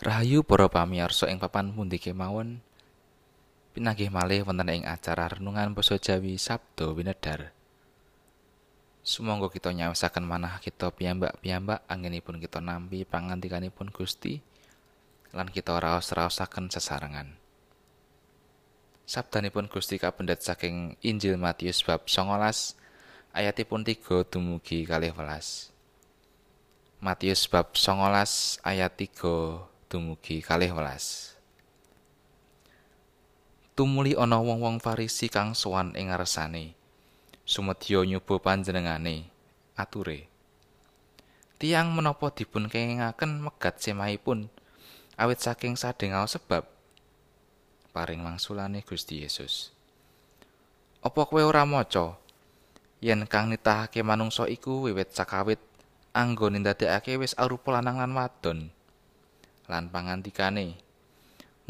Rahayu para pamirsa ing papan pundi kemawon. Pinanggih malih wonten ing acara renungan basa Jawi Sabdo Winedar. Sumangga kita nyawisaken manah kita piyambak-piyambak anggenipun kita nampi pangandikanipun Gusti lan kita raos-raosaken sesarengan. Sabdanipun Gusti kapendet saking Injil Matius bab 19 ayatipun 3 dumugi 12. Matius bab 19 ayat 3 dumugi 12. Tumuli ana wong-wong Farisi kang sowan ing ngarsane. Sumedya nyoba panjenengane, ature. Tiang menapa dipun kengingaken megat semahipun awit saking sadengao sebab paring mangsulane Gusti Yesus. Apa kowe ora maca yen kang nitahake manungsa iku wiwit sakawit anggone ndadekake wis arupa lanang lan wadon lan pangantikane.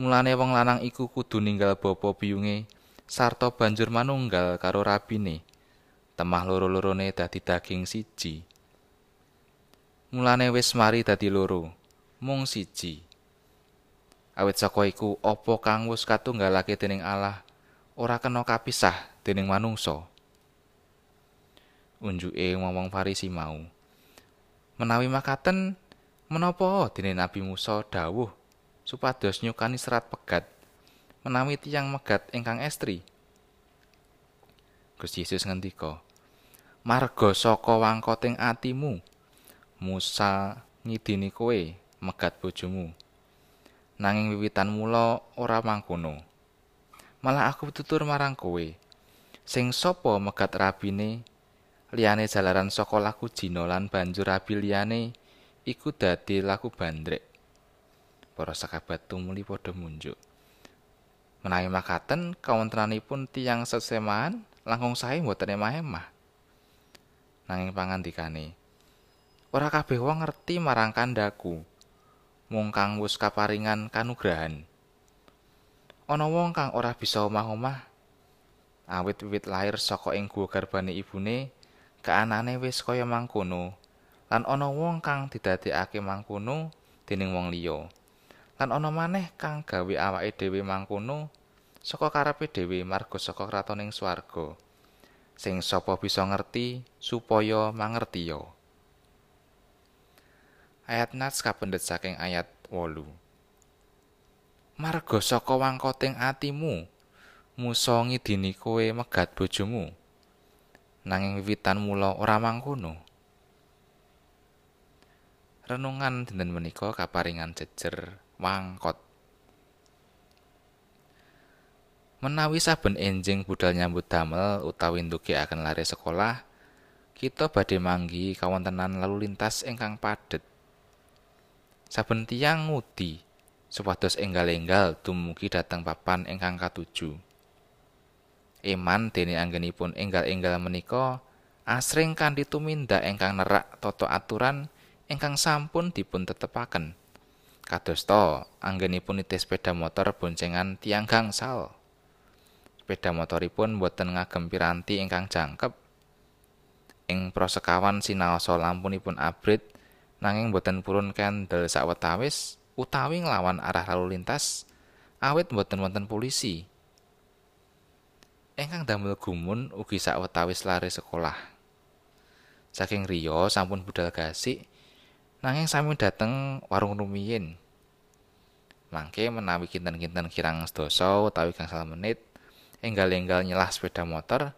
Mulane wong lanang iku kudu ninggal bapa biyunge sarta banjur manunggal karo rabine. Temah loro-lorone dadi daging siji. Mulane wis mari dadi loro mung siji. Awit saka iku apa kang wis katunggalake dening Allah ora kena kapisah dening manungsa? Unjuke wong-wong Farisi mau. Menawi makaten menapa dene Nabi Musa dawuh supados nyukani serat pegat menawi tiyang megat ingkang estri. Gusti Yesus ngendika, "Marga saka wangkoting atimu, Musa ngidini kowe megat bojomu. Nanging wiwitan mula ora mangkono. Malah aku tutur marang kowe, sing sapa megat rabine liyane jalaran saka laku jina lan banjur rabi liyane iku dadi laku bandrek. Para sakabat tumuli padha munjuk. Menawi makaten kawontenanipun tiyang sesemahan langkung sae mboten emah-emah. Nanging pangandikane ora kabeh wong ngerti marang kandaku. Mung kang wis kaparingan kanugrahan. Ana wong kang ora bisa omah-omah. Awit wiwit lair saka ing guwa garbane ibune kaanane wis kaya mangkono lan ana wong kang didadekake mangkono dening wong liya. Lan ana maneh kang gawe awake dhewe mangkono saka karepe dhewe marga saka kratoning swarga sing sapa bisa ngerti supaya mangerti ayat nas kapendet saking ayat 8 marga saka wangkoting atimu musa ngidini kowe megat bojomu nanging wiwitan mula ora mangkono. Renungan dinten menika kaparingan jejer wangkot. Menawi saben enjing budal nyambut damel utawi ndugekaken lare sekolah, kita badhe manggi kawontenan lalu lintas ingkang padet. Saben tiyang ngudi supados enggal-enggal dumugi dhateng papan ingkang katuju. Eman dene anggenipun enggal-enggal menika asring kanthi tumindak ingkang nerak tata aturan ingkang sampun dipun tetepaken. Kadosta anggenipun nitih sepeda motor boncengan tiang gangsal. Sepeda motoripun boten ngagem piranti ingkang jangkep. Ing prosekawan sinaosa lampunipun abrit nanging boten purun kendel sawetawis utawi nglawan arah lalu lintas awit boten wonten polisi. ingkang damel gumun ugi sawetawis lare sekolah. Saking Rio sampun budal gasik nanging sami dateng warung rumiyin. Mangke menawi kinten-kinten kirang sedasa utawi gangsal menit enggal-enggal nyelah sepeda motor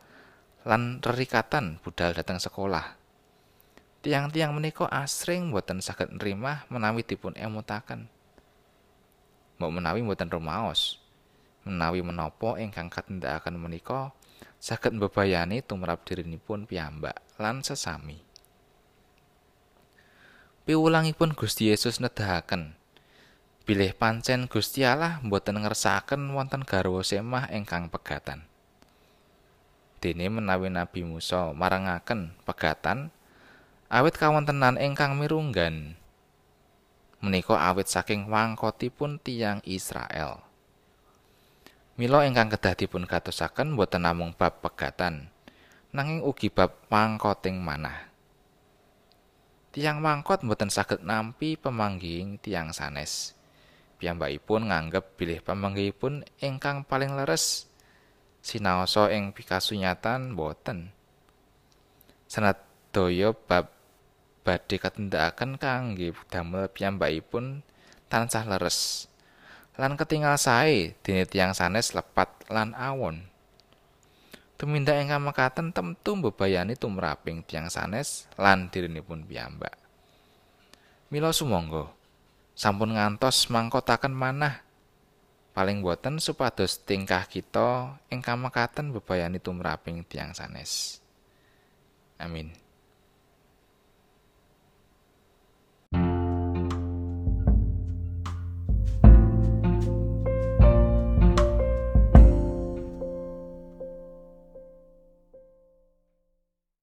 lan rerikatan budal dateng sekolah. Tiang-tiang menika asring boten saged nrimah menawi dipun emutaken. Mbok menawi boten rumaos. menawi menapa ingkang katindakaken menika saged mbebayani tumrap dirinipun piyambak lan sesami. Piwulangipun Gusti Yesus nedahaken bilih pancen Gusti Allah mboten ngersakaken wonten garwa semah ingkang pegatan. Dene menawi Nabi Musa marangaken pegatan awit kawontenan ingkang mirunggan menika awit saking wangkotipun tiyang Israel. Mila ingkang kedah dipun katosaken boten namung bab pegatan, nanging ugi bab mangkoting manah. Tiang mangkot boten saged nampi pemangging tiang sanes. piyambakipun nganggep bilih pamanggihipun ingkang paling leres. Sinaosa ing pikasunyatan boten sanadaya bab badhe katindakaken kangge damel piyambakipun tansah leres. Lan ketingal sae dene tiyang sanes lepat lan awon tumindak ingkang mekaten temtu mbebayani tumraping tiyang sanes lan dirinipun piyambak. Mila sumangga sampun ngantos mangkotaken manah. Paling boten supados tingkah kita ingkang mekaten bebayani tumraping tiyang sanes. Amin